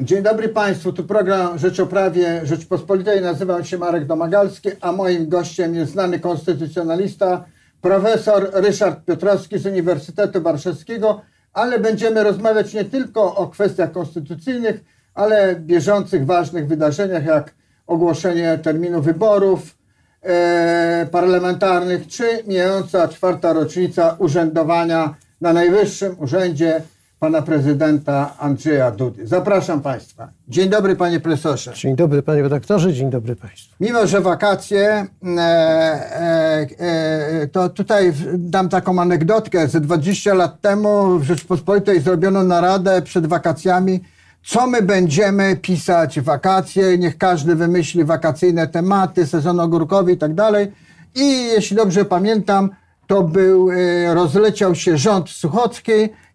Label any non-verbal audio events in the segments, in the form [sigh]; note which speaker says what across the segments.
Speaker 1: Dzień dobry Państwu, tu program Rzecz o Prawie Rzeczpospolitej. Nazywam się Marek Domagalski, a moim gościem jest znany konstytucjonalista, profesor Ryszard Piotrowski z Uniwersytetu Warszawskiego, ale będziemy rozmawiać nie tylko o kwestiach konstytucyjnych, ale bieżących, ważnych wydarzeniach, jak ogłoszenie terminu wyborów e, parlamentarnych, czy mijająca czwarta rocznica urzędowania na najwyższym urzędzie pana prezydenta Andrzeja Dudy. Zapraszam Państwa. Dzień dobry panie profesorze.
Speaker 2: Dzień dobry panie redaktorze, dzień dobry państwu.
Speaker 1: Mimo, że wakacje, e, e, e, to tutaj dam taką anegdotkę. Ze 20 lat temu w Rzeczpospolitej zrobiono naradę przed wakacjami, co my będziemy pisać wakacje, niech każdy wymyśli wakacyjne tematy, sezon ogórkowy i tak dalej. I jeśli dobrze pamiętam, to był, e, rozleciał się rząd Suchocki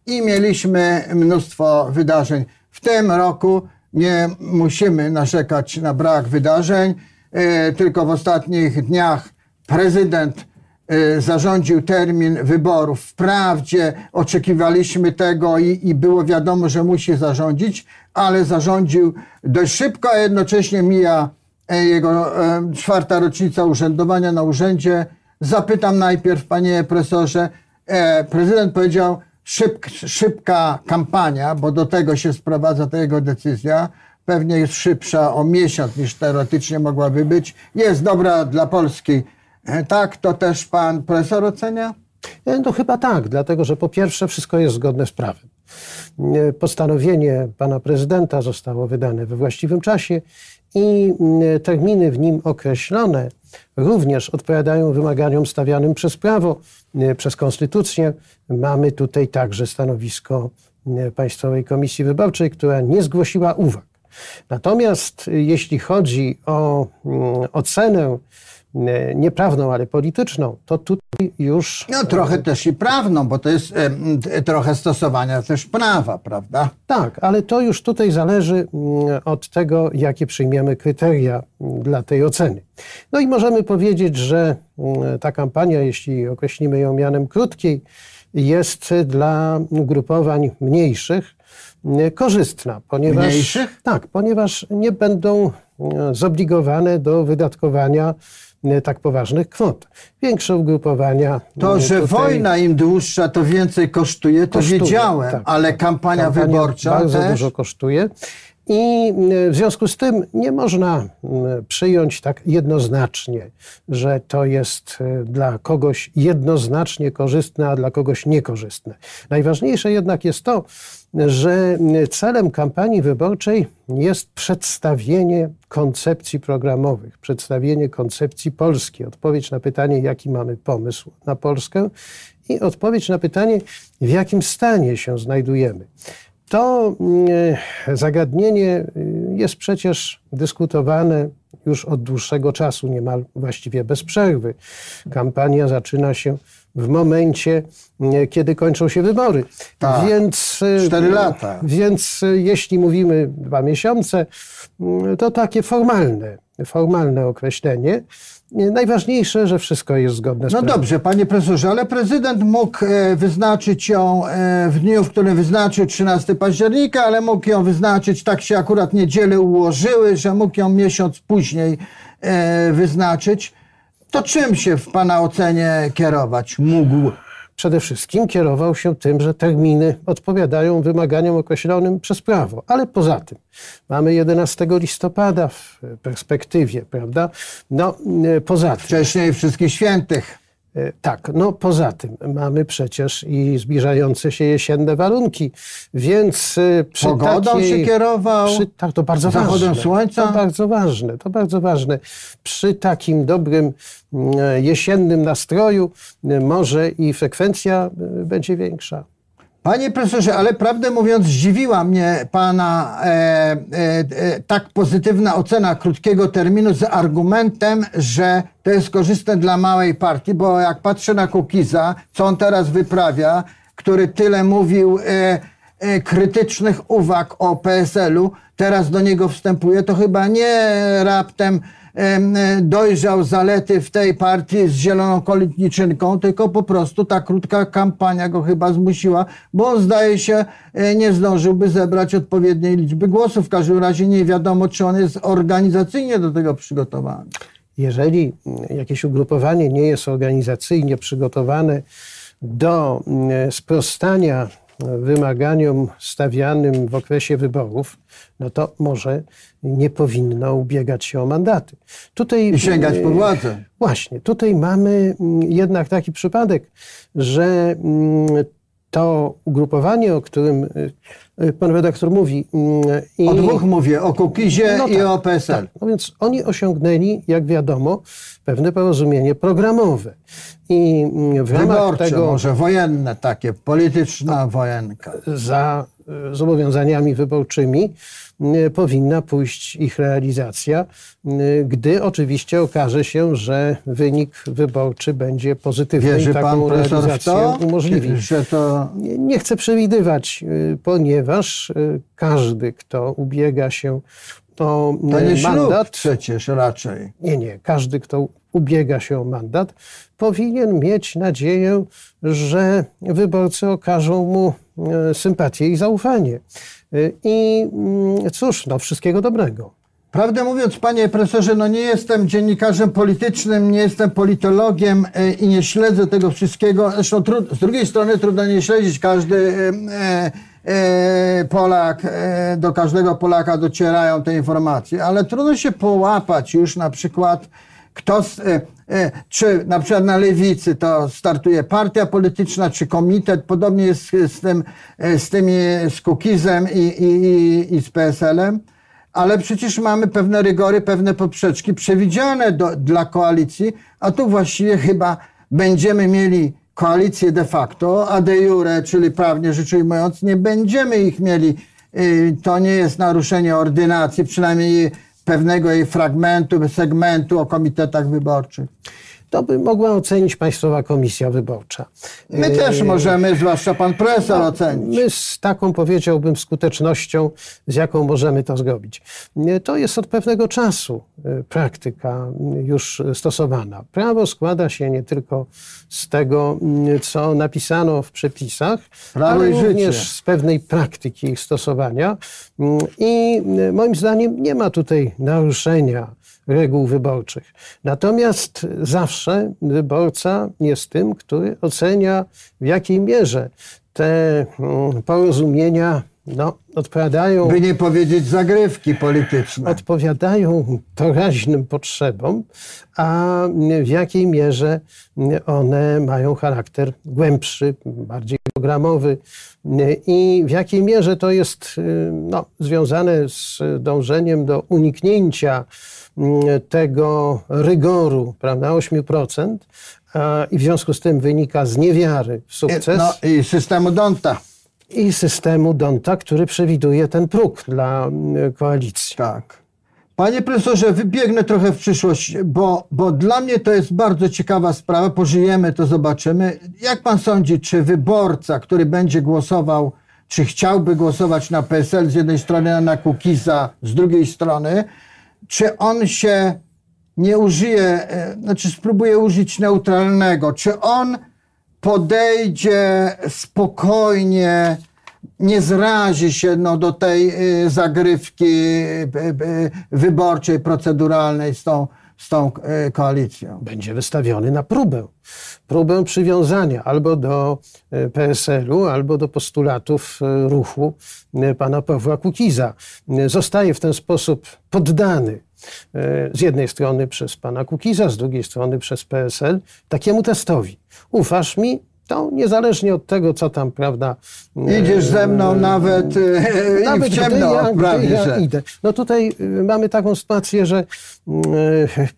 Speaker 1: i mieliśmy mnóstwo wydarzeń. W tym roku nie musimy narzekać na brak wydarzeń, e, tylko w ostatnich dniach prezydent e, zarządził termin wyborów. Wprawdzie oczekiwaliśmy tego i, i było wiadomo, że musi zarządzić, ale zarządził dość szybko, a jednocześnie mija e, jego czwarta rocznica urzędowania na urzędzie. Zapytam najpierw, panie profesorze, prezydent powiedział, szyb, szybka kampania, bo do tego się sprowadza ta jego decyzja, pewnie jest szybsza o miesiąc niż teoretycznie mogłaby być, jest dobra dla Polski. E, Tak, to też pan profesor ocenia?
Speaker 2: E, No chyba tak, dlatego że po pierwsze wszystko jest zgodne z prawem. E, Postanowienie pana prezydenta zostało wydane we właściwym czasie i mm, terminy w nim określone również odpowiadają wymaganiom stawianym przez prawo, e, przez konstytucję. Mamy tutaj także stanowisko e, Państwowej Komisji Wyborczej, która nie zgłosiła uwag. Natomiast jeśli chodzi o mm, ocenę e, nieprawną, ale polityczną, to tutaj już
Speaker 1: No trochę też i prawną, bo to jest em, t- trochę stosowania też prawa, prawda?
Speaker 2: Tak, ale to już tutaj zależy od tego, jakie przyjmiemy kryteria dla tej oceny. No i możemy powiedzieć, że ta kampania, jeśli określimy ją mianem krótkiej, jest dla grupowań mniejszych korzystna, ponieważ
Speaker 1: Mniejszych?
Speaker 2: tak, ponieważ nie będą zobligowane do wydatkowania tak poważnych kwot. Większe ugrupowania.
Speaker 1: To,
Speaker 2: mm,
Speaker 1: że wojna im dłuższa, to więcej kosztuje, to
Speaker 2: kosztuje,
Speaker 1: wiedziałem,
Speaker 2: tak,
Speaker 1: ale
Speaker 2: tak.
Speaker 1: kampania, wyborcza
Speaker 2: bardzo
Speaker 1: też.
Speaker 2: dużo kosztuje. I y, w związku z tym nie można przyjąć tak jednoznacznie, że to jest dla kogoś jednoznacznie korzystne, a dla kogoś niekorzystne. Najważniejsze jednak jest to, że celem kampanii wyborczej jest przedstawienie koncepcji programowych, przedstawienie koncepcji Polski, odpowiedź na pytanie, jaki mamy pomysł na Polskę i odpowiedź na pytanie, w jakim stanie się znajdujemy. To mm, zagadnienie y, jest przecież dyskutowane już od dłuższego czasu, niemal właściwie bez przerwy. Kampania zaczyna się w momencie, mm, kiedy kończą się wybory.
Speaker 1: Tak.
Speaker 2: Więc, y,
Speaker 1: Cztery lata.
Speaker 2: Więc y, jeśli mówimy dwa miesiące, mm, to takie formalne, formalne określenie. Najważniejsze, że wszystko jest zgodne z
Speaker 1: No
Speaker 2: prawem.
Speaker 1: dobrze, panie profesorze, ale prezydent mógł e, wyznaczyć ją e, w dniu, w którym wyznaczył 13 października, ale mógł ją wyznaczyć, tak się akurat niedziele ułożyły, że mógł ją miesiąc później e, wyznaczyć. To czym się w pana ocenie kierować mógł?
Speaker 2: Przede wszystkim kierował się tym, że terminy odpowiadają wymaganiom określonym przez prawo. Ale poza tym mamy 11 listopada w perspektywie, prawda? No, e, poza tym.
Speaker 1: Wcześniej wszystkich świętych.
Speaker 2: E, Tak, no poza tym mamy przecież i zbliżające się jesienne warunki, więc e, przy
Speaker 1: Pogodą
Speaker 2: takiej,
Speaker 1: się kierował?
Speaker 2: Przy, tak, to bardzo ważne.
Speaker 1: słońca?
Speaker 2: To bardzo ważne, to bardzo ważne. Przy takim dobrym mm, jesiennym nastroju e, może i frekwencja e, będzie większa.
Speaker 1: Panie profesorze, ale prawdę mówiąc, zdziwiła mnie pana e, e, e, tak pozytywna ocena krótkiego terminu z argumentem, że to jest korzystne dla małej partii, bo jak patrzę na Kukiza, co on teraz wyprawia, który tyle mówił e, e, krytycznych uwag o PSL-u, teraz do niego wstępuje, to chyba nie raptem em, dojrzał zalety w tej partii z zieloną kolitniczynką, tylko po prostu ta krótka kampania go chyba zmusiła, bo on zdaje się e, nie zdążyłby zebrać odpowiedniej liczby głosów. W każdym razie nie wiadomo, czy on jest organizacyjnie do tego przygotowany.
Speaker 2: Jeżeli jakieś ugrupowanie nie jest organizacyjnie przygotowane do mm, sprostania wymaganiom stawianym w okresie wyborów, no to może nie powinno ubiegać się o mandaty. Tutaj,
Speaker 1: I sięgać po władzę.
Speaker 2: Właśnie, tutaj mamy mm, jednak taki przypadek, że mm, to ugrupowanie, o którym y, pan redaktor mówi. mm, i-
Speaker 1: O dwóch mówię, o Kukizie
Speaker 2: no
Speaker 1: i
Speaker 2: tak,
Speaker 1: o PSL.
Speaker 2: tak. No więc oni osiągnęli, jak wiadomo, pewne porozumienie programowe. I mm, w ramach
Speaker 1: Wyborcze,
Speaker 2: tego
Speaker 1: może wojenne takie, polityczna wojenka.
Speaker 2: za y, zobowiązaniami wyborczymi y, powinna pójść ich realizacja, y, gdy oczywiście okaże się, że wynik wyborczy będzie pozytywny
Speaker 1: Wierzy
Speaker 2: i
Speaker 1: pan
Speaker 2: taką
Speaker 1: w
Speaker 2: realizację
Speaker 1: to?
Speaker 2: umożliwi.
Speaker 1: Że to
Speaker 2: Nie, nie chcę przewidywać, y, ponieważ y, każdy, kto ubiega się o
Speaker 1: To nie
Speaker 2: y, mandat,
Speaker 1: przecież raczej.
Speaker 2: nie, nie, każdy, kto ubiega się o mandat, powinien mieć nadzieję, że wyborcy okażą mu e, sympatię i zaufanie. Y, I mm, cóż, no wszystkiego dobrego.
Speaker 1: Prawdę mówiąc, panie profesorze, no nie jestem dziennikarzem politycznym, nie jestem politologiem i nie śledzę tego wszystkiego. Zresztą z drugiej strony trudno nie śledzić. Każdy Polak, e, do każdego Polaka docierają te informacje, ale trudno się połapać już na przykład kto, e, e, czy na przykład na lewicy to startuje partia polityczna, czy komitet, podobnie jest z, tym, e, z tymi, z Kukizem i, i, i, i z PSL-em, ale przecież mamy pewne rygory, pewne poprzeczki przewidziane do, dla koalicji, a tu właściwie chyba będziemy mieli koalicję de facto, a de jure, czyli prawnie rzecz ujmując, nie będziemy ich mieli. Y, To nie jest naruszenie ordynacji, przynajmniej pewnego jej fragmentu, segmentu o komitetach wyborczych.
Speaker 2: To by mogła ocenić Państwowa Komisja Wyborcza.
Speaker 1: My też możemy, zwłaszcza pan profesor, ocenić.
Speaker 2: My z taką, powiedziałbym, skutecznością, z jaką możemy to zrobić. Nie, To jest od pewnego czasu e, praktyka już stosowana. Prawo składa się nie tylko z tego, co napisano w przepisach,
Speaker 1: Prawo
Speaker 2: ale
Speaker 1: i życie.
Speaker 2: również z pewnej praktyki ich stosowania. I moim zdaniem nie ma tutaj naruszenia reguł wyborczych. Natomiast zawsze wyborca jest tym, który ocenia w jakiej mierze te mm, porozumienia no, odpowiadają,
Speaker 1: By nie powiedzieć zagrywki polityczne.
Speaker 2: odpowiadają doraźnym potrzebom, a w jakiej mierze one mają charakter głębszy, bardziej programowy i w jakiej mierze to jest no, związane z dążeniem do uniknięcia mm, tego rygoru, prawda, 8%, a, i w związku z tym wynika z niewiary w sukces
Speaker 1: No i systemu Donta.
Speaker 2: i systemu Donta, który przewiduje ten próg dla koalicji.
Speaker 1: Tak. Panie profesorze, wybiegnę trochę w przyszłość, bo, bo dla mnie to jest bardzo ciekawa sprawa. Pożyjemy, to zobaczymy. Jak pan sądzi, czy wyborca, który będzie głosował, czy chciałby głosować na PSL z jednej strony, na Kukiza z drugiej strony, czy on się nie użyje, e, znaczy spróbuje użyć neutralnego, czy on podejdzie spokojnie, nie zrazi się no, do tej y, zagrywki y, y, wyborczej, proceduralnej z tą, z tą koalicją.
Speaker 2: będzie wystawiony na próbę. Próbę przywiązania albo do PSL-u, albo do postulatów ruchu pana Pawła Kukiza. Zostaje w ten sposób poddany z jednej strony przez pana Kukiza, z drugiej strony przez PSL takiemu testowi. Ufasz mi? To niezależnie od tego, co tam, prawda, e,
Speaker 1: Idziesz ze mną nawet, y, i
Speaker 2: nawet
Speaker 1: w ciemno
Speaker 2: ja,
Speaker 1: prawie,
Speaker 2: ja
Speaker 1: że.
Speaker 2: idę. No tutaj mamy taką sytuację, że mm,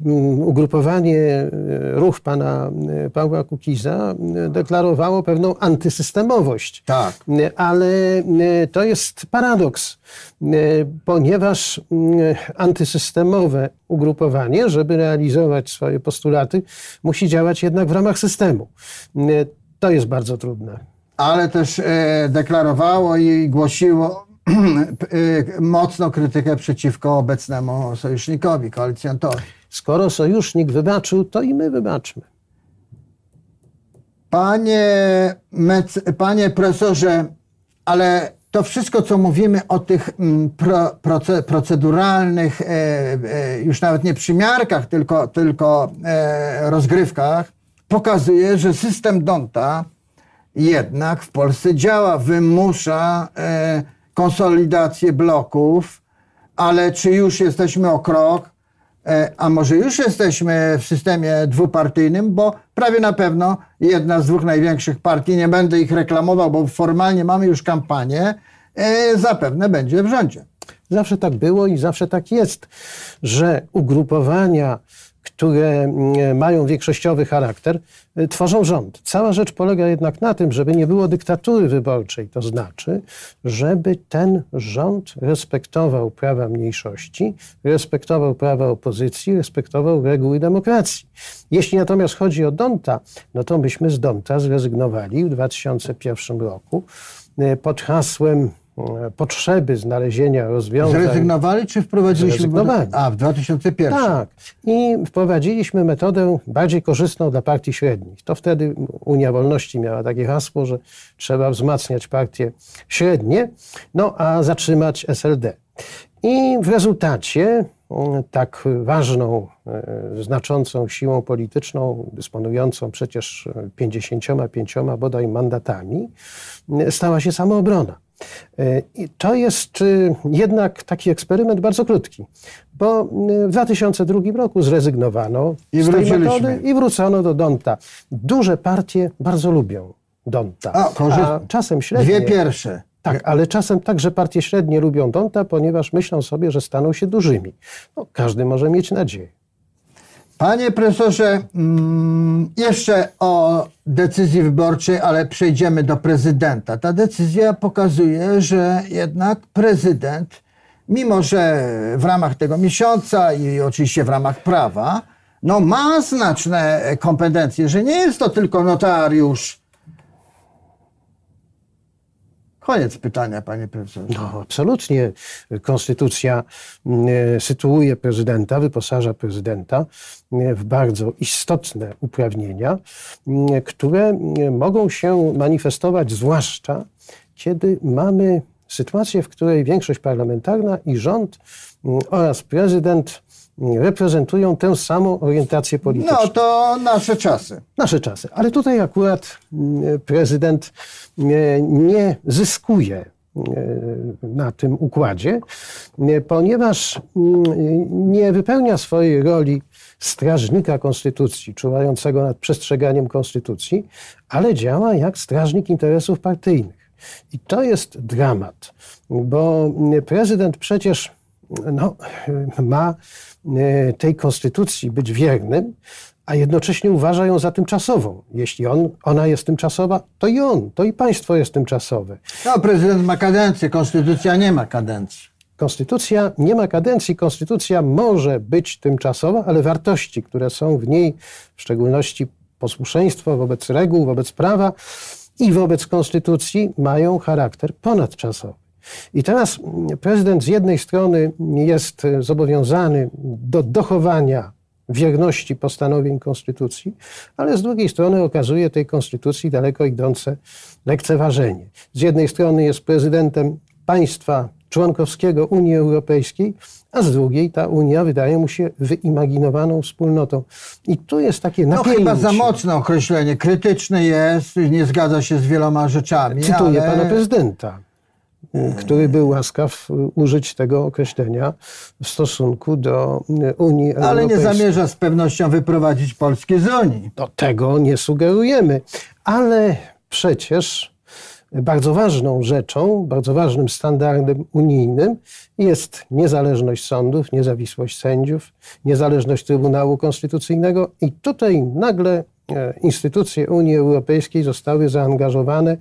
Speaker 2: y, ugrupowanie ruch pana Pawła Kukiza deklarowało pewną antysystemowość.
Speaker 1: Tak.
Speaker 2: Ale to jest paradoks, ponieważ y, antysystemowe ugrupowanie, żeby realizować swoje postulaty, musi działać jednak w ramach systemu. To jest bardzo trudne.
Speaker 1: ale też e, deklarowało i głosiło, [clears throat] y, mocną krytykę przeciwko obecnemu sojusznikowi, koalicjantowi.
Speaker 2: Skoro sojusznik wybaczył, to i my wybaczmy.
Speaker 1: Panie, mec- panie profesorze, ale to wszystko, co mówimy o tych mm, pro, proce, proceduralnych, e, e, już nawet nie przymiarkach, tylko, tylko e, rozgrywkach, pokazuje, że system Donta jednak w Polsce działa, wymusza e, konsolidację bloków, ale czy już jesteśmy o krok, e, a może już jesteśmy w systemie dwupartyjnym, bo prawie na pewno jedna z dwóch największych partii, nie będę ich reklamował, bo formalnie mamy już kampanię, e, zapewne będzie w rządzie.
Speaker 2: Zawsze tak było i zawsze tak jest, że ugrupowania, które mm, mają większościowy charakter, y, tworzą rząd. Cała rzecz polega jednak na tym, żeby nie było dyktatury wyborczej, to znaczy, żeby ten rząd respektował prawa mniejszości, respektował prawa opozycji, respektował reguły demokracji. Jeśli natomiast chodzi o Donta, no to myśmy z Donta zrezygnowali w 2001 roku y, pod hasłem e, potrzeby znalezienia rozwiązań.
Speaker 1: Zrezygnowali czy wprowadziliśmy?
Speaker 2: Zrezygnowali.
Speaker 1: A, w 2001.
Speaker 2: Tak. I wprowadziliśmy metodę bardziej korzystną dla partii średnich. To wtedy Unia Wolności miała takie hasło, że trzeba wzmacniać partie średnie, no a zatrzymać SLD. I w rezultacie mm, tak ważną, e, znaczącą siłą polityczną, dysponującą przecież 55 bodaj mandatami, e, stała się samoobrona. E, I to jest y, jednak taki eksperyment bardzo krótki, bo y, w 2002 roku zrezygnowano
Speaker 1: I
Speaker 2: z tej metody i wrócono do Donta. Duże partie bardzo lubią Donta,
Speaker 1: A, korzy-
Speaker 2: a czasem średnie...
Speaker 1: Dwie pierwsze.
Speaker 2: Tak, ale czasem także partie średnie lubią Donta, ponieważ myślą sobie, że staną się dużymi. No, każdy może mieć nadzieję.
Speaker 1: Panie profesorze, mm, jeszcze o decyzji wyborczej, ale przejdziemy do prezydenta. Ta decyzja pokazuje, że jednak prezydent, mimo że w ramach tego miesiąca i oczywiście w ramach prawa, no ma znaczne kompetencje, że nie jest to tylko notariusz. Koniec pytania, panie profesorze.
Speaker 2: No, absolutnie. Konstytucja mm, sytuuje prezydenta, wyposaża prezydenta mm, w bardzo istotne uprawnienia, mm, które mogą się manifestować zwłaszcza, kiedy mamy sytuację, w której większość parlamentarna i rząd oraz prezydent reprezentują tę samą orientację polityczną.
Speaker 1: No to nasze czasy.
Speaker 2: nasze czasy. Ale tutaj akurat mm, prezydent nie zyskuje mm, na tym układzie, mm, ponieważ mm, nie wypełnia swojej roli strażnika konstytucji, czuwającego nad przestrzeganiem konstytucji, ale działa jak strażnik interesów partyjnych. I to jest dramat, bo mm, prezydent przecież no, ma e, tej konstytucji być wiernym, a jednocześnie uważa ją za tymczasową. Jeśli on, ona jest tymczasowa, to i on, to i państwo jest tymczasowe.
Speaker 1: No, prezydent ma kadencję, konstytucja nie ma kadencji.
Speaker 2: Konstytucja nie ma kadencji, konstytucja może być tymczasowa, ale wartości, które są w niej, w szczególności posłuszeństwo wobec reguł, wobec prawa i wobec konstytucji, mają charakter ponadczasowy. I teraz prezydent z jednej strony jest e, zobowiązany do dochowania wierności postanowień konstytucji, ale z drugiej strony okazuje tej konstytucji daleko idące lekceważenie. Z jednej strony jest prezydentem państwa członkowskiego Unii Europejskiej, a z drugiej ta Unia wydaje mu się wyimaginowaną wspólnotą. I tu jest takie
Speaker 1: No
Speaker 2: napięcie.
Speaker 1: chyba za mocne określenie. Krytyczny jest, nie zgadza się z wieloma rzeczami.
Speaker 2: Cytuję
Speaker 1: ale...
Speaker 2: pana prezydenta, który był łaskaw użyć tego określenia w stosunku do Unii
Speaker 1: Ale nie
Speaker 2: Europejskiej.
Speaker 1: zamierza z pewnością wyprowadzić Polski z Unii.
Speaker 2: No, tego nie sugerujemy, ale przecież bardzo ważną rzeczą, bardzo ważnym standardem unijnym jest niezależność sądów, niezawisłość sędziów, niezależność Trybunału Konstytucyjnego i tutaj nagle e, instytucje Unii Europejskiej zostały zaangażowane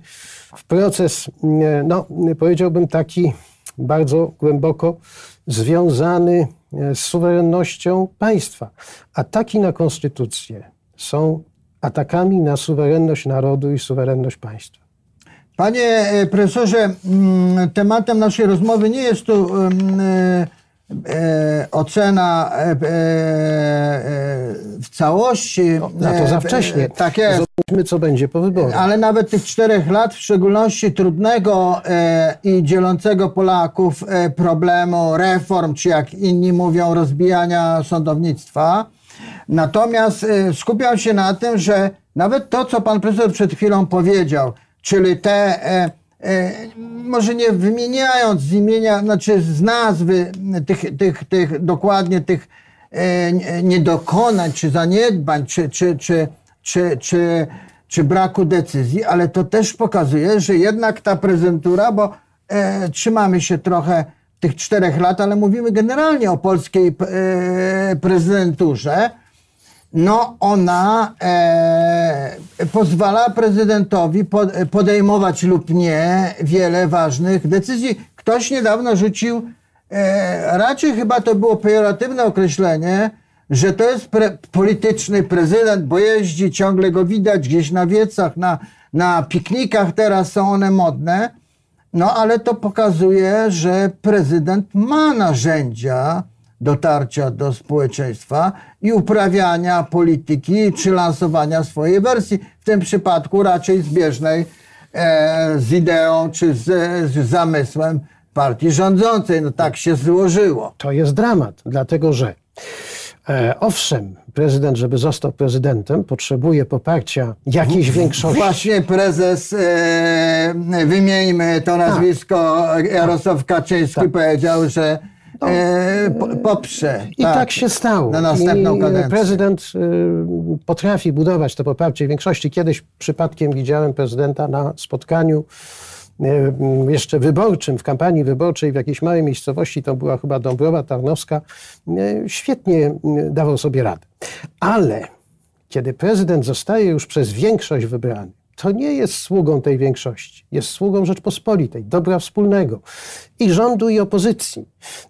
Speaker 2: w proces, e, no powiedziałbym taki bardzo głęboko związany e, z suwerennością państwa. Ataki na konstytucję są atakami na suwerenność narodu i suwerenność państwa.
Speaker 1: Panie e, profesorze, mm, tematem naszej rozmowy nie jest tu mm, e, e, ocena e, e, w całości.
Speaker 2: Na to za
Speaker 1: e,
Speaker 2: wcześnie.
Speaker 1: Tak jest.
Speaker 2: Zobaczmy, co będzie po wyborach.
Speaker 1: Ale nawet tych czterech lat, w szczególności trudnego e, i dzielącego Polaków e, problemu reform, czy jak inni mówią, rozbijania sądownictwa. Natomiast e, skupiam się na tym, że nawet to, co pan profesor przed chwilą powiedział, czyli te, e, e, może nie wymieniając z imienia, znaczy z nazwy tych, tych, tych dokładnie tych e, nie- niedokonań, czy zaniedbań, czy, czy, czy, czy, czy, czy braku decyzji, ale to też pokazuje, że jednak ta prezentura, bo e, trzymamy się trochę tych czterech lat, ale mówimy generalnie o polskiej e, prezydenturze, no ona e, pozwala prezydentowi pod, podejmować lub nie wiele ważnych decyzji. Ktoś niedawno rzucił, e, raczej chyba to było pejoratywne określenie, że to jest pre, polityczny prezydent, bo jeździ, ciągle go widać gdzieś na wiecach, na, na piknikach, teraz są one modne. No ale to pokazuje, że prezydent ma narzędzia dotarcia do społeczeństwa i uprawiania polityki czy lansowania swojej wersji. W tym przypadku raczej zbieżnej e, z ideą czy z, z zamysłem partii rządzącej. No tak się złożyło.
Speaker 2: To jest dramat, dlatego że e, owszem, prezydent, żeby został prezydentem, potrzebuje poparcia jakiejś większości.
Speaker 1: Właśnie prezes, e, wymieńmy to nazwisko, Jarosław Kaczyński powiedział, że e, po, poprze.
Speaker 2: I tak, się stało.
Speaker 1: Na następną
Speaker 2: I
Speaker 1: kadencję.
Speaker 2: prezydent y, potrafi budować to poparcie większości. Kiedyś przypadkiem widziałem prezydenta na spotkaniu y, jeszcze wyborczym, w kampanii wyborczej w jakiejś małej miejscowości, to była chyba Dąbrowa Tarnowska, świetnie dawał sobie radę. Ale kiedy prezydent zostaje już przez większość wybrany, to nie jest sługą tej większości, jest sługą Rzeczpospolitej, dobra wspólnego i rządu, i opozycji.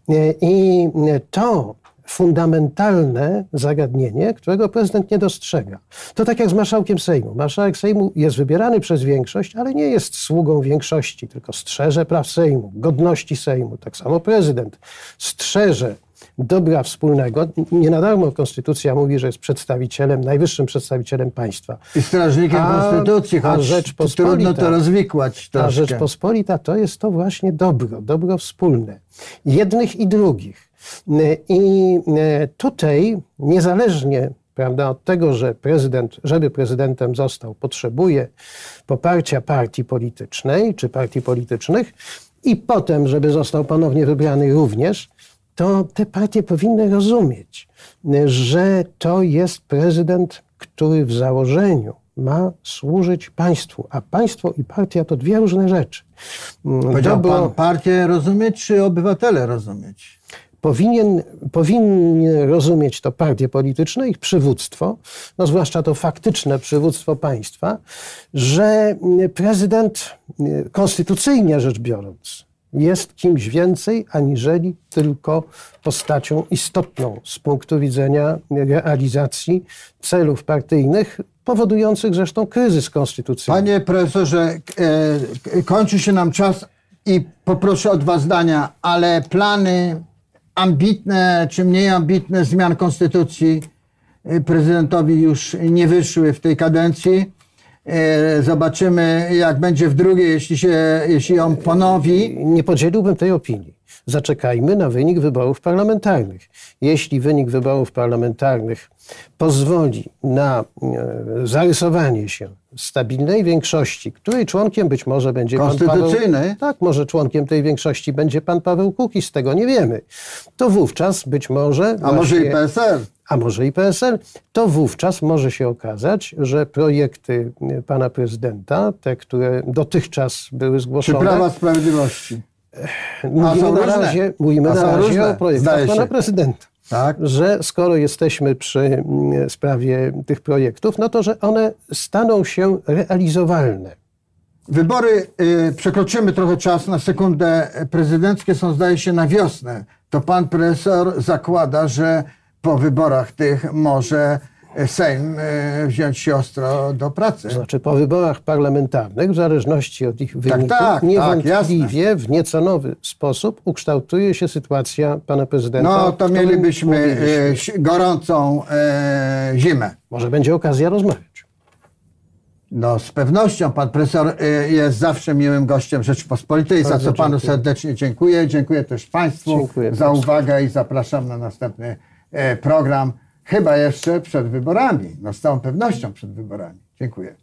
Speaker 2: E, I to fundamentalne zagadnienie, którego prezydent nie dostrzega. To tak jak z marszałkiem Sejmu. Marszałek Sejmu jest wybierany przez większość, ale nie jest sługą większości, tylko strzeże praw Sejmu, godności Sejmu. Tak samo prezydent strzeże dobra wspólnego. Nie na darmo Konstytucja mówi, że jest przedstawicielem, najwyższym przedstawicielem państwa.
Speaker 1: I strażnikiem
Speaker 2: A-
Speaker 1: konstytucji,
Speaker 2: a
Speaker 1: choć
Speaker 2: Rzeczpospolita-
Speaker 1: trudno to rozwikłać troszkę.
Speaker 2: Rzeczpospolita to jest to właśnie dobro, dobro wspólne. Jednych i drugich. I e, tutaj niezależnie prawda, od tego, że prezydent, żeby prezydentem został, potrzebuje poparcia partii politycznej czy partii politycznych i potem, żeby został ponownie wybrany również, to te partie powinny rozumieć, że to jest prezydent, który w założeniu ma służyć państwu, a państwo i partia to dwie różne rzeczy.
Speaker 1: Powiedział
Speaker 2: Dobro-
Speaker 1: pan partię rozumieć, czy obywatele rozumieć?
Speaker 2: powinien, powinien rozumieć to partie polityczne, ich przywództwo, no zwłaszcza to faktyczne przywództwo państwa, że prezydent y, konstytucyjnie rzecz biorąc jest kimś więcej aniżeli tylko postacią istotną z punktu widzenia realizacji celów partyjnych, powodujących zresztą kryzys konstytucyjny.
Speaker 1: Panie profesorze, e, k- kończy się nam czas i poproszę o dwa zdania, ale plany ambitne czy mniej ambitne zmian konstytucji e, prezydentowi już nie wyszły w tej kadencji. E, Zobaczymy, jak będzie w drugiej, jeśli, się, jeśli ją ponowi.
Speaker 2: nie podzieliłbym tej opinii. Zaczekajmy na wynik wyborów parlamentarnych. Jeśli wynik wyborów parlamentarnych pozwoli na e, zarysowanie się stabilnej większości, której członkiem być może będzie pan Paweł... Tak, może członkiem tej większości będzie pan Paweł Kukiz, tego nie wiemy. To wówczas być może...
Speaker 1: A może i
Speaker 2: właśnie-
Speaker 1: PSL?
Speaker 2: a może i PSL, to wówczas może się okazać, że projekty e, pana prezydenta, te, które dotychczas były
Speaker 1: Czy
Speaker 2: zgłoszone,
Speaker 1: Prawa Sprawiedliwości?
Speaker 2: Mówimy na razie, mówimy na razie o projektach pana prezydenta.
Speaker 1: Tak?
Speaker 2: Że skoro jesteśmy przy mm, sprawie tych projektów, no to że one staną się realizowalne.
Speaker 1: Wybory, y, przekroczymy trochę czas na sekundę, prezydenckie są zdaje się na wiosnę. To pan profesor zakłada, że po wyborach tych może Sejm e, wziąć się ostro do pracy.
Speaker 2: Znaczy po wyborach parlamentarnych, w zależności od ich wyniku,
Speaker 1: tak, tak,
Speaker 2: niewątpliwie w nieco nowy sposób ukształtuje się sytuacja pana prezydenta.
Speaker 1: No to mielibyśmy
Speaker 2: mówiliśmy.
Speaker 1: e, si- gorącą e, zimę.
Speaker 2: Może będzie okazja rozmawiać.
Speaker 1: No z pewnością pan profesor e, jest zawsze miłym gościem Rzeczypospolitej, za
Speaker 2: Bardzo
Speaker 1: co panu
Speaker 2: dziękuję.
Speaker 1: serdecznie dziękuję. Dziękuję też państwu
Speaker 2: Dziękuję
Speaker 1: za
Speaker 2: bardzo.
Speaker 1: uwagę i zapraszam na następny e, program, chyba jeszcze przed wyborami, no z całą pewnością przed wyborami. Dziękuję.